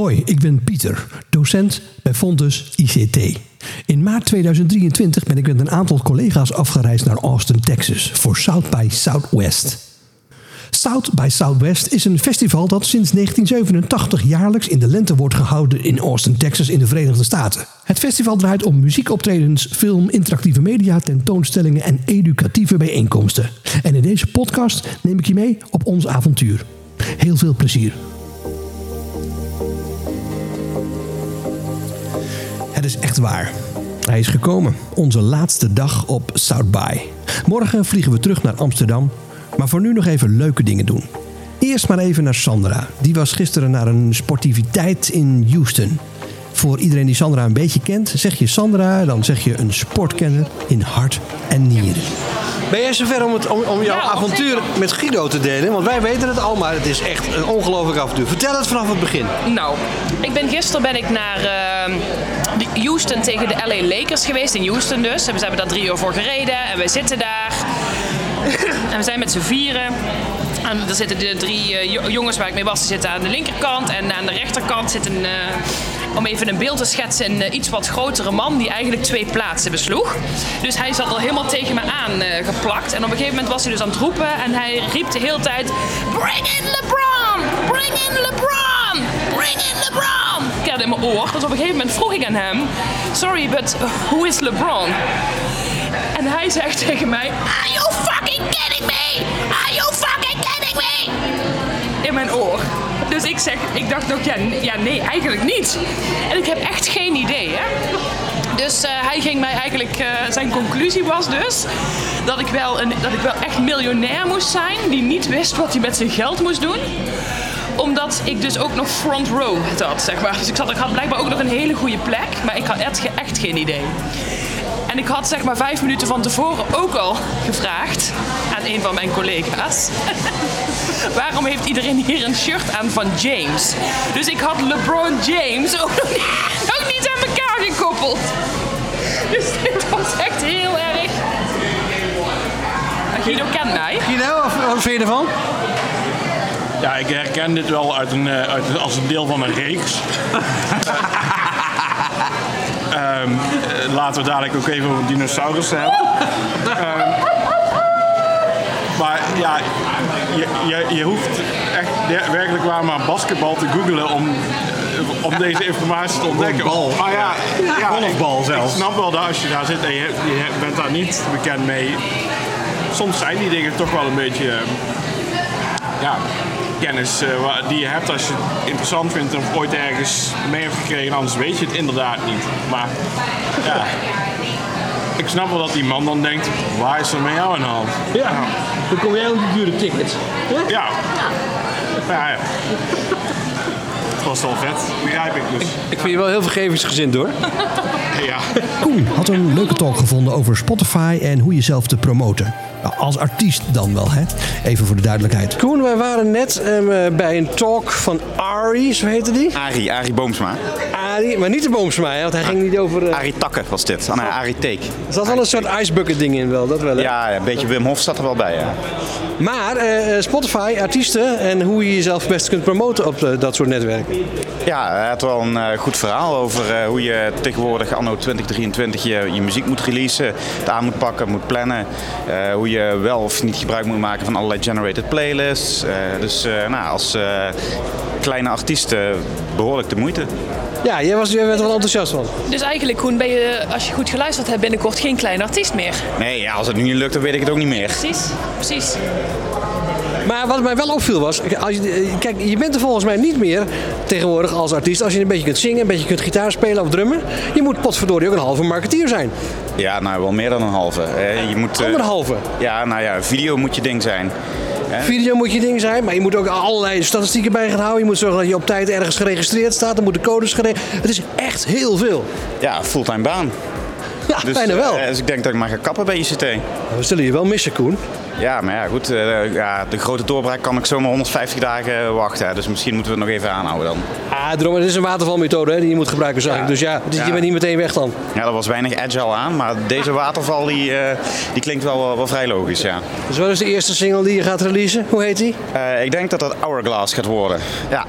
Hoi, ik ben Pieter, docent bij Fontes ICT. In maart 2023 ben ik met een aantal collega's afgereisd naar Austin, Texas voor South by Southwest. South by Southwest is een festival dat sinds 1987 jaarlijks in de lente wordt gehouden in Austin, Texas in de Verenigde Staten. Het festival draait om muziekoptredens, film, interactieve media, tentoonstellingen en educatieve bijeenkomsten. En in deze podcast neem ik je mee op ons avontuur. Heel veel plezier. Is echt waar. Hij is gekomen. Onze laatste dag op South by. Morgen vliegen we terug naar Amsterdam. Maar voor nu nog even leuke dingen doen. Eerst maar even naar Sandra. Die was gisteren naar een sportiviteit in Houston. Voor iedereen die Sandra een beetje kent, zeg je Sandra, dan zeg je een sportkenner in hart en nieren. Ben jij zover om, het, om, om jouw Ja, avontuur met Guido te delen? Want wij weten het al, maar het is echt een ongelooflijk avontuur. Vertel het vanaf het begin. Nou, ik ben gisteren ben ik naar eh, Houston tegen de LA Lakers geweest. In Houston dus. En we hebben daar drie uur voor gereden. En we zitten daar. en we zijn met z'n vieren. En er zitten de drie eh, jo- jongens waar ik mee was, die zitten aan de linkerkant. En aan de rechterkant zit een, eh, om even een beeld te schetsen, een eh, iets wat grotere man die eigenlijk twee plaatsen besloeg. Dus hij zat al helemaal tegen me aan geplakt. En op een gegeven moment was hij dus aan het roepen. En hij riep de hele tijd, Bring in LeBron! Bring in LeBron! Bring in LeBron! Ik had in mijn oor. Dus op een gegeven moment vroeg ik aan hem, Sorry, but who is LeBron? En hij zegt tegen mij, Are you fucking kidding me? Are you fucking kidding me? In mijn oor. Dus ik zeg, ik dacht nog, ja, ja nee, eigenlijk niet. En ik heb echt geen idee, hè. Dus eh, hij ging mij eigenlijk, eh, zijn conclusie was dus dat ik, wel een, dat ik wel echt miljonair moest zijn die niet wist wat hij met zijn geld moest doen omdat ik dus ook nog front row had, zeg maar. Dus ik, zat, ik had blijkbaar ook nog een hele goede plek, maar ik had echt, ge- echt geen idee. En ik had zeg maar vijf minuten van tevoren ook al gevraagd aan een van mijn collega's. Waarom heeft iedereen hier een shirt aan van James? Dus ik had LeBron James ook niet, aan elkaar gekoppeld. Dus dit was echt heel erg. Guido kent mij. Guido, wat vind je ervan? Ja, ik herken dit wel uit een, eh, uit, als een deel van een reeks. Ehm, eh, laten we dadelijk ook even over dinosaurussen hebben. Ehm, maar ja, je, je, je hoeft echt werkelijk waar maar basketbal te googlen om, om deze informatie te ontdekken. bal. Maar ja, ja Golfbal ik, zelfs. Ik snap wel dat als je daar zit en je, je bent daar niet bekend mee. Soms zijn die dingen toch wel een beetje eh, ja, kennis eh, die je hebt als je het interessant vindt of ooit ergens mee hebt gekregen. Anders weet je het inderdaad niet. Maar ja, ik snap wel dat die man dan denkt, waar is er met jou aan de hand? Ja. Dan kom jij op die dure tickets. Ja. Ja, ja. Het was wel vet, begrijp ik dus. Ik vind je wel heel vergevingsgezind hoor. Ja. Koen had een leuke talk gevonden over Spotify en hoe jezelf te promoten. Nou, als artiest dan wel, hè? Even voor de duidelijkheid. Koen, wij waren net ehm, bij een talk van Ari, zo heette die. Arie, Arie Boomsma. Maar niet de Boomsma, hè, want hij ging niet over... eh, Arie was dit. Ah, nee, Arie Teek. er zat wel een soort icebucket ding in wel, dat wel hè? Ja, een beetje Wim Hof zat er wel bij, ja. Maar eh, eh, Spotify, artiesten en hoe je jezelf best kunt promoten op dat soort netwerken. Ja, hij had wel een eh, goed verhaal over eh, hoe je tegenwoordig anno 2023 je, je muziek moet releasen, het aan moet pakken, moet plannen. eh, hoe je wel of niet gebruik moet maken van allerlei generated playlists. Eh, dus eh, nou, als eh, kleine artiest eh, behoorlijk de moeite. Ja, jij, was, jij werd er wel enthousiast van. Dus eigenlijk, Koen, ben je, als je goed geluisterd hebt, binnenkort geen klein artiest meer. Nee, ja, als het nu niet lukt, dan weet ik het ook niet meer. Precies, precies. Maar wat mij wel opviel was, als je, eh, kijk, je bent er volgens mij niet meer tegenwoordig als artiest als je een beetje kunt zingen, een beetje kunt gitaar spelen of drummen. Je moet potverdorie ook een halve marketeer zijn. Ja, nou wel meer dan een halve. Je moet, eh, Anderhalve. Ja, nou ja, video moet je ding zijn. Video moet je ding zijn, maar je moet ook allerlei statistieken bij gaan houden. Je moet zorgen dat je op tijd ergens geregistreerd staat. Dan moeten codes geregeld. Het is echt heel veel. Ja, fulltime baan. Ja, Dus, bijna wel. eh, dus ik denk dat ik maar ga kappen bij ICT. We zullen je wel missen, Koen. Ja, maar ja, goed. eh, ja, de grote doorbraak kan ik zomaar 150 dagen wachten. hè. Dus misschien moeten we het nog even aanhouden dan. Ah, daarom, het is een watervalmethode hè, die je moet gebruiken, zag ik. Dus ja, dus je Ja. bent niet meteen weg dan. Ja, er was weinig agile aan. Maar deze waterval die, eh, die klinkt wel, wel, wel vrij logisch, ja. Dus wat is de eerste single die je gaat releasen? Hoe heet die? Eh, ik denk dat dat Hourglass gaat worden. Ja.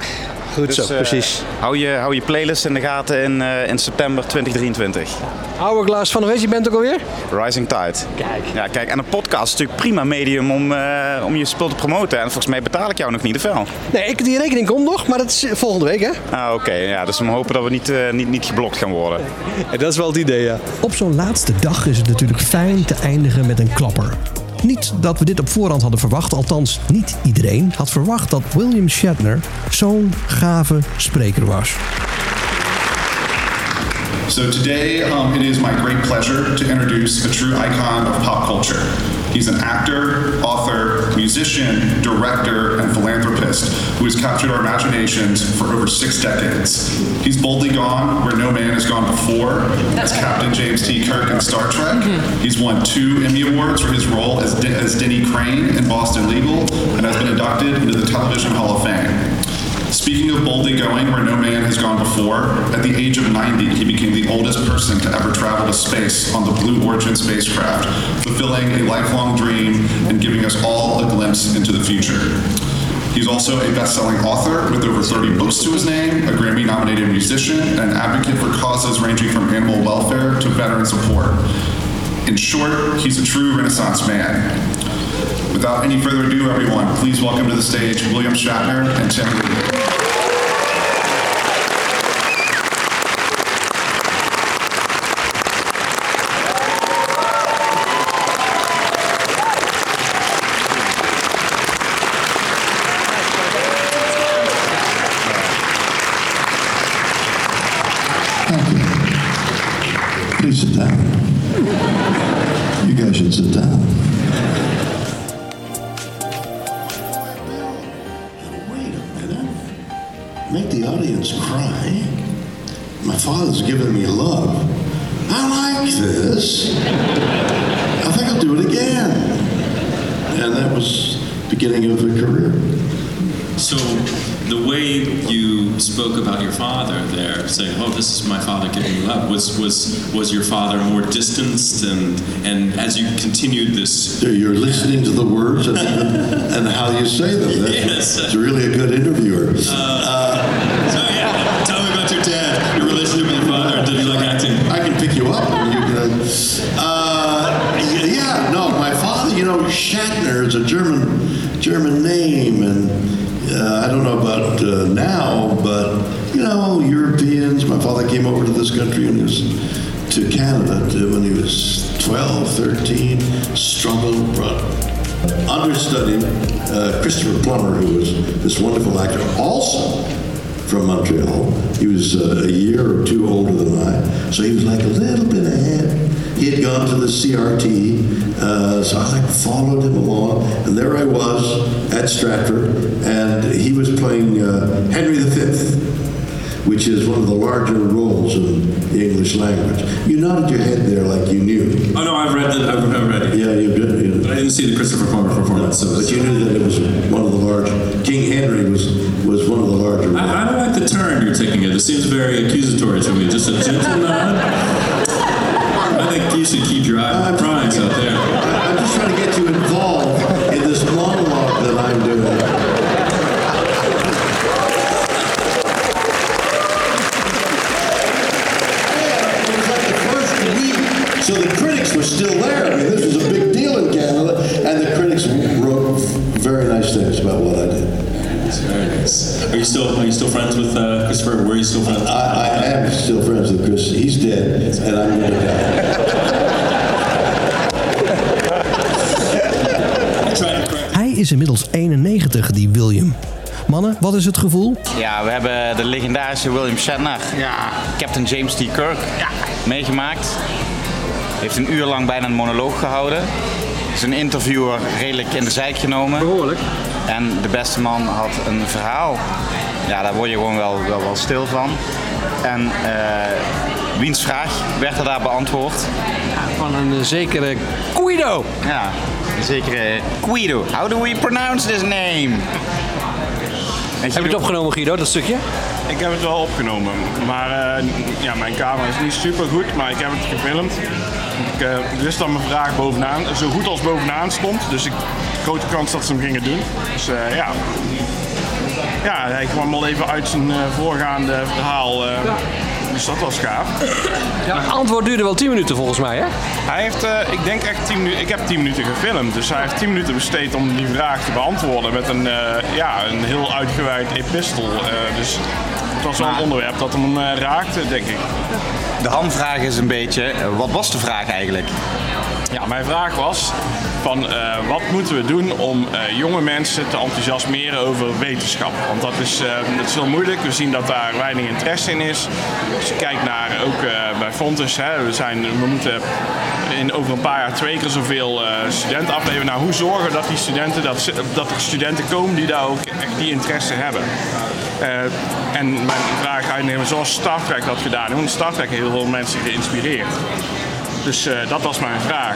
Goed zo, Dus, eh, precies. Hou je, hou je playlist in de gaten in, eh, in september 2023. Hourglass van, hoe heet je bent ook alweer? Rising Tide. Kijk. Ja, kijk, en een podcast is natuurlijk prima medium om, eh, om je spul te promoten. En volgens mij betaal ik jou nog niet, of wel? Nee, ik, die rekening komt nog, maar dat is volgende week, hè? Ah, oké. Ja, dus we hopen dat we niet, eh, niet, niet geblokt gaan worden. dat is wel het idee, ja. Op zo'n laatste dag is het natuurlijk fijn te eindigen met een klapper. Niet dat we dit op voorhand hadden verwacht, althans niet iedereen had verwacht dat William Shatner zo'n gave spreker was. So today, um, it is my great pleasure to introduce a true icon of pop culture. He's an actor, author, musician, director, and philanthropist who has captured our imaginations for over six decades. He's boldly gone where no man has gone before as Captain James T. Kirk in Star Trek. Mm-hmm. He's won two Emmy Awards for his role as, D- as Denny Crane in Boston Legal and has been inducted into the Television Hall of Fame. Speaking of boldly going where no man has gone before, at the age of 90, he became the oldest person to ever travel to space on the Blue Origin spacecraft, fulfilling a lifelong dream and giving us all a glimpse into the future. He's also a best-selling author with over 30 books to his name, a Grammy-nominated musician, and an advocate for causes ranging from animal welfare to veteran support. In short, he's a true Renaissance man. Without any further ado, everyone, please welcome to the stage William Shatner and Tim Lee. Make the audience cry. My father's giving me love. I like this. I think I'll do it again. And that was beginning of a career. So the way you spoke about your father there, saying, "Oh, this is my father giving me love," was was was your father more distanced, and and as you continued this, you're listening to the words and, and how you say them. That's, Yes. that's really a good interviewer. so yeah, pick you up. and You uh, yeah, no, my father, you know, Shatner is a German German name, and uh, I don't know about uh, now, but you know, Europeans. My father came over to this country when he was to Canada to, when he was 12, 13, struggled, brought understudied uh, Christopher Plummer, who was this wonderful actor, also from Montreal. He was uh, a year or two older than I, so he was like a little bit ahead. He had gone to the CRT, uh, so I like followed him along, and there I was at Stratford, and he was playing uh, Henry V which is one of the larger roles in the English language. You nodded your head there like you knew. Oh no, I've read it. I've, I've read it. Yeah, you did. You But I didn't see the Christopher Plummer performance. So but you knew that it was one of the large. King Henry was was one of the larger. roles. I, I don't like the turn you're taking it. It seems very accusatory to me. Just a gentle nod. I think you should keep your eye on the prize out there. I- I'm just trying to get you involved you still Are you still friends with uh, Christopher? Were you still friends? I, I am still friends with Chris. He's dead, and I'm die. Hij is inmiddels 91, die William. Mannen, wat is het gevoel? Ja, we hebben de legendarische William Shatner, Captain James T. Kirk, meegemaakt. Heeft een uur lang bijna een monoloog gehouden. Is een interviewer redelijk in de zijk genomen. Behoorlijk. En de beste man had een verhaal. Ja, daar word je gewoon wel, wel, wel stil van. En eh, wiens vraag werd er daar beantwoord? Van een eh, zekere Guido. Ja, een zekere Guido. How do we pronounce this name? Heb je het opgenomen, Guido, dat stukje? Ik heb het wel opgenomen, maar eh, ja, mijn camera is niet super goed, maar ik heb het gefilmd. Ik eh, wist dat mijn vraag bovenaan, zo goed als bovenaan stond, dus ik grote kans dat ze hem gingen doen. Dus eh, ja, ja, hij kwam al even uit zijn eh, voorgaande verhaal. eh, Dus dat was gaaf. Ja, het antwoord duurde wel 10 minuten volgens mij, hè? Hij heeft, eh, ik denk echt 10 minuten, ik heb 10 minuten gefilmd, dus hij heeft 10 minuten besteed om die vraag te beantwoorden met een, eh, ja, een heel uitgeweid epistel. Eh, dus het was wel een onderwerp dat hem eh, raakte, denk ik. De hamvraag is een beetje, eh, wat was de vraag eigenlijk? Ja, mijn vraag was van eh, wat moeten we doen om jonge mensen te enthousiasmeren over wetenschap? Want dat is, dat is heel moeilijk. We zien dat daar weinig interesse in is. Als je kijkt naar ook bij Fontes, hè, we, zijn, we moeten in over een paar jaar twee keer zoveel studenten afleveren. Nou, hoe zorgen dat die studenten, dat, dat er studenten komen die daar ook echt die interesse hebben? Eh, en mijn vraag uitnemen zoals Star Trek dat gedaan heeft. Want Star Trek heeft heel veel mensen geïnspireerd. Dus eh, dat was mijn vraag.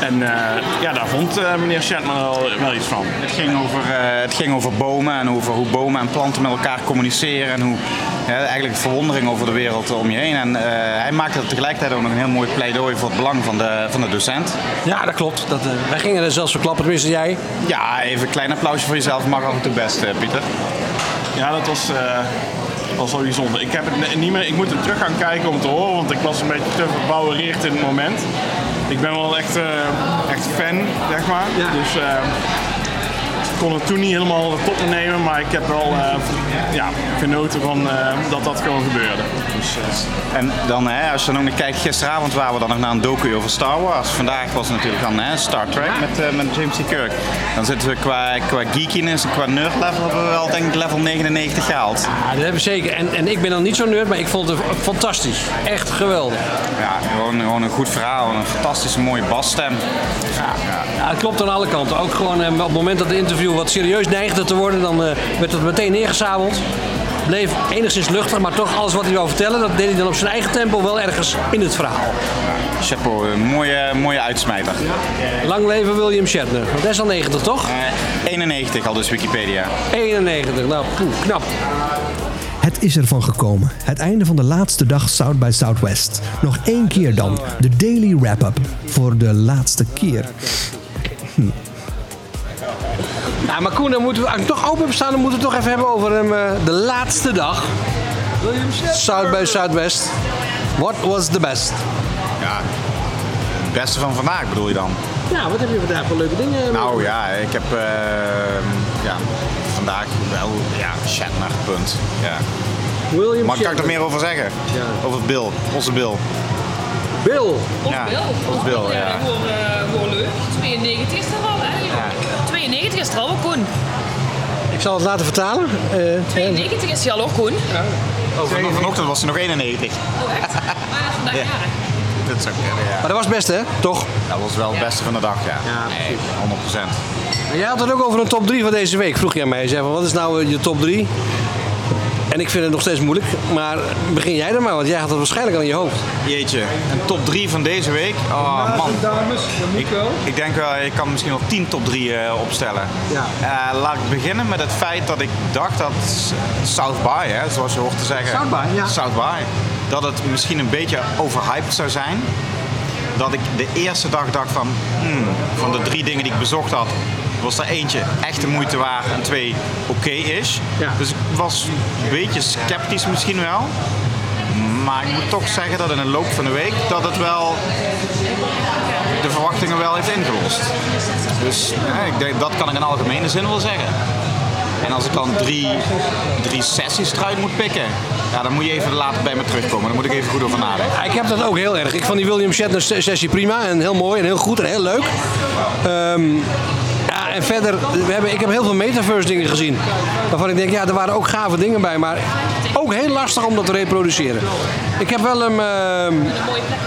En eh, ja, daar vond eh, meneer Shatman wel, wel iets van. Het ging, over, eh, het ging over bomen en over hoe bomen en planten met elkaar communiceren. En hoe hè, eigenlijk verwondering over de wereld om je heen. En eh, hij maakte tegelijkertijd ook nog een heel mooi pleidooi voor het belang van de, van de docent. Ja, dat klopt. Dat, wij gingen er zelfs verklappen, tenminste jij. Ja, even een klein applausje voor jezelf. Mag af en toe best, eh, Pieter. Ja, dat was, eh, was wel bijzonder. Ik, heb het niet meer, ik moet hem terug gaan kijken om te horen, want ik was een beetje te verbouwereerd in het moment. Ik ben wel echt, eh, echt fan, zeg maar. Dus eh, kon het toen niet helemaal de top nemen, maar ik heb wel eh, ja, genoten van eh, dat dat gewoon gebeurde. Dus, eh, En dan, hè, als je dan ook nog kijkt, gisteravond waren we dan nog naar een docu over Star Wars. Vandaag was het natuurlijk dan hè, Star Trek met, eh, met James T. Kirk. Dan zitten we qua, qua geekiness en qua nerd level hebben we wel denk ik level 99 gehaald. Ja, dat hebben we zeker. En, en ik ben dan niet zo nerd, maar ik vond het fantastisch. Echt geweldig. Ja, gewoon, gewoon een goed verhaal, een fantastische mooie basstem. Ja, het klopt aan alle kanten. Ook gewoon eh, op het moment dat het interview wat serieus neigde te worden, dan eh, werd het meteen neergezabeld. Bleef enigszins luchtig, maar toch alles wat hij wou vertellen, dat deed hij dan op zijn eigen tempo wel ergens in het verhaal. Chapeau, een mooie, mooie uitsmijter. Lang leven William Shatner. Want dat is al 90, toch? Eh, 91 al dus Wikipedia. 91. Nou, poeh, knap. Het is ervan gekomen. Het einde van de laatste dag South by Southwest. Nog één keer dan. De daily wrap-up. Voor de laatste keer. Ja, maar Koen, dan moeten we, als ik toch open heb staan, dan moeten we het toch even hebben over hem, eh, de laatste dag. South by Southwest. What was the best? Ja, het beste van vandaag bedoel je dan? Nou, wat heb je vandaag voor leuke dingen? Nou ja, ik heb eh, ja, vandaag wel ja, Shatner, punt. Ja. William Maar kan ik er meer over zeggen? Ja. Over Bill, onze Bill. Bill. Ja, ons Bill, ja. Gewoon, eh, leuk. 92 is 92 is er al, ook Koen. Ik zal het laten vertalen. Eh, 92 is hij al, ook Koen. Oh, van- vanochtend was hij nog 91. Oh, echt? Maar vandaag Ja. Dat zou kunnen, ja. maar dat was het beste, hè? Toch? Dat was wel het beste van de dag, ja. Ja, nee, 100%. En jij had het ook over een top 3 van deze week. Vroeg je aan mij. Van, wat is nou eh, je top 3? En ik vind het nog steeds moeilijk. Maar begin jij er maar, want jij had het waarschijnlijk al in je hoofd. Jeetje, een top 3 van deze week? Oh man. Ik, ik denk wel, ik kan misschien wel 10 top 3 eh, opstellen. Ja. Eh, laat ik beginnen met het feit dat ik dacht dat South by, hè, zoals je hoort te zeggen. South by, ja. South by. Dat het misschien een beetje overhyped zou zijn. Dat ik de eerste dag dacht van, hmm, van de drie dingen die ik bezocht had, was er eentje echt de moeite waard en twee oké is. Ja. Dus ik was een beetje sceptisch misschien wel. Maar ik moet toch zeggen dat in de loop van de week dat het wel de verwachtingen wel heeft ingelost. Dus ja, ik denk, dat kan ik in algemene zin wel zeggen. En als ik dan drie, drie sessies eruit moet pikken, ja, dan moet je even later bij me terugkomen. Dan moet ik even goed over nadenken. Ik heb dat ook heel erg. Ik vond die William Shatner sessie prima en heel mooi en heel goed en heel leuk. Ehm, en verder, we hebben, ik heb heel veel metaverse dingen gezien. Waarvan ik denk, ja, er waren ook gave dingen bij, maar ook heel lastig om dat te reproduceren. Ik heb wel hem. ehm,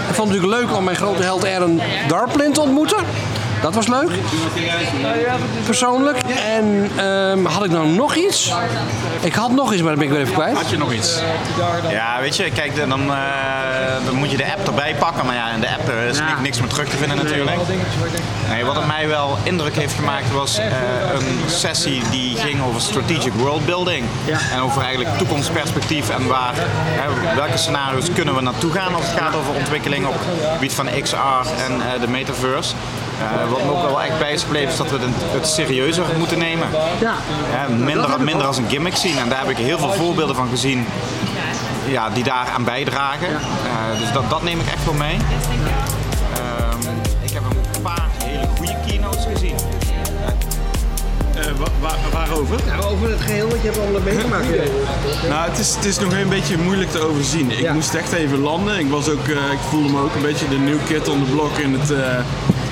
ik vond het natuurlijk leuk om mijn grote held Aaron Darplin te ontmoeten. Dat was leuk. Persoonlijk. En ehm, had ik nou nog iets? Ik had nog iets, maar dat ben ik weer even kwijt. Had je nog iets? Ja, weet je, kijk, dan, eh, dan moet je de app erbij pakken. Maar ja, in de app eh, is ni- niks meer terug te vinden natuurlijk. Nee, wat het mij wel indruk heeft gemaakt was eh, een sessie die ging over strategic worldbuilding. En over eigenlijk toekomstperspectief en waar, hè, welke scenario's kunnen we naartoe gaan als het gaat over ontwikkeling op het gebied van XR en eh, de metaverse. Eh, wat me ook wel echt bij is gebleven is dat we het, het serieuzer moeten nemen. Ja. Minder, minder als een gimmick zien. En daar heb ik heel veel voorbeelden van gezien ja, die daar aan bijdragen. Eh, dus dat, dat neem ik echt wel mee. Ehm, ik heb een paar hele goede keynotes gezien. Eh, wa- wa- waarover? Nou, over het geheel wat je hebt allemaal meegemaakt. Nou, het is, het is nog een beetje moeilijk te overzien. Ik Ja. moest echt even landen. Ik, was ook, eh, ik voelde me ook een beetje de new kid on the block in, het, eh,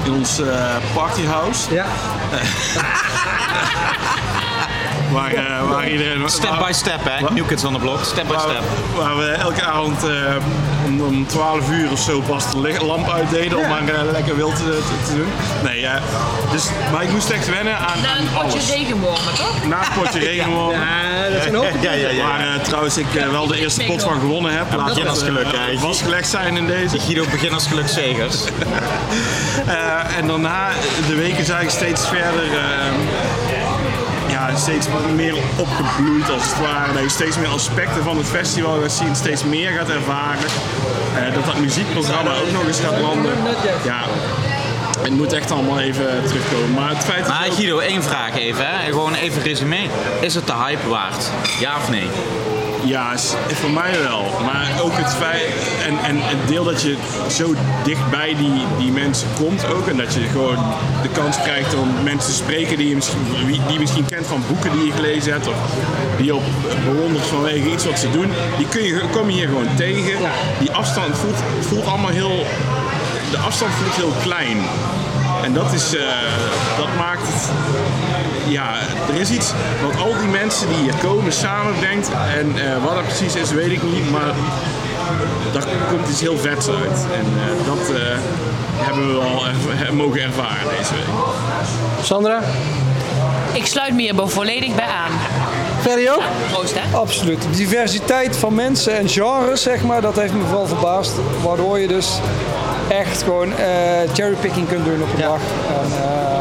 in ons eh, partyhouse. Ja. Waar, eh, waar iedereen... Step waar- by step, hè? New Kids on the Block, step by Waar, step. waar we elke avond eh, om, om 12 uur of zo pas de lamp uitdeden om maar eh, lekker wild te, te- te doen. Nee, eh, dus, maar ik moest echt wennen aan, Na een potje alles. regenwormen, toch? Na een potje regenwormen. Ja, dat zijn ook. Ja, ja, ja. Waar eh, trouwens ik wel de eerste pot van gewonnen heb. Laat het beginnersgeluk, hè. vastgelegd zijn in deze. Guido beginnersgeluk zegers. Eh, en daarna, de weken zijn steeds verder, ja, steeds meer opgebloeid als het ware. Dat je steeds meer aspecten van het festival gaat zien, steeds meer gaat ervaren. Eh, dat dat muziekprogramma ook nog eens gaat landen. Ja, het moet echt allemaal even terugkomen. Maar het feit Maar Guido, één vraag even, hè? Gewoon even resume. Is het de hype waard? Ja of nee? Ja, voor mij wel. Maar ook het feit, en, en het deel dat je zo dichtbij die, die mensen komt ook. En dat je gewoon de kans krijgt om mensen te spreken die je misschien, die je misschien kent van boeken die je gelezen hebt. Of die je op bewondert vanwege iets wat ze doen. Die kun je, kom je hier gewoon tegen. Die afstand voelt, voelt allemaal heel, de afstand voelt heel klein. En dat, is, eh, dat maakt het ja, er is iets wat al die mensen die hier komen samenbrengt. En eh, wat dat precies is, weet ik niet. Maar daar komt iets heel vets uit. En eh, dat eh, hebben we wel erv- mogen ervaren deze week. Sandra? Ik sluit me hier volledig bij aan. Ferry ook? Proost, hè? Absoluut. De diversiteit van mensen en genres, zeg maar, dat heeft me vooral verbaasd. Waardoor je dus echt gewoon eh, cherrypicking kunt doen op een dag. En eh,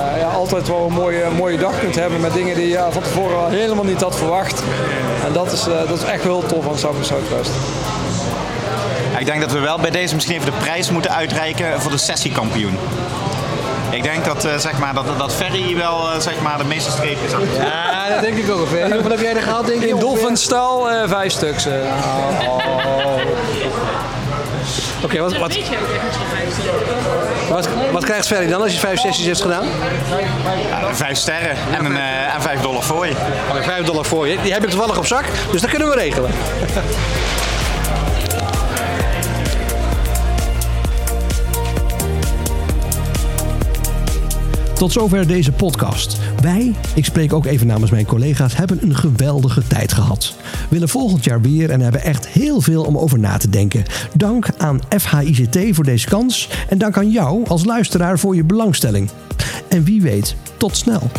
altijd wel een mooie, mooie dag kunt hebben met dingen die je ja, van tevoren al helemaal niet had verwacht. En dat is, eh, dat is echt wel tof aan South by Southwest. Ik denk dat we wel bij deze misschien even de prijs moeten uitreiken voor de sessiekampioen. Ik denk dat, eh, zeg maar, dat, dat Ferry wel eh, zeg maar, de meeste streepjes had. Ja, dat denk ik ook. Ferry. Wat heb jij er gehaald, denk? In ongeveer? dolfinstaal eh, vijf stuks. eh. Oké, wat, wat, wat, wat krijgt Ferry dan als je vijf sessies heeft gedaan? Ja, vijf sterren en, een, eh, en vijf dollar voor je. Vijf dollar voor je. Die heb ik toevallig op zak, dus dat kunnen we regelen. Tot zover deze podcast. Wij, ik spreek ook even namens mijn collega's, hebben een geweldige tijd gehad. Willen volgend jaar weer en hebben echt heel veel om over na te denken. Dank aan FHICT voor deze kans en dank aan jou als luisteraar voor je belangstelling. En wie weet, tot snel.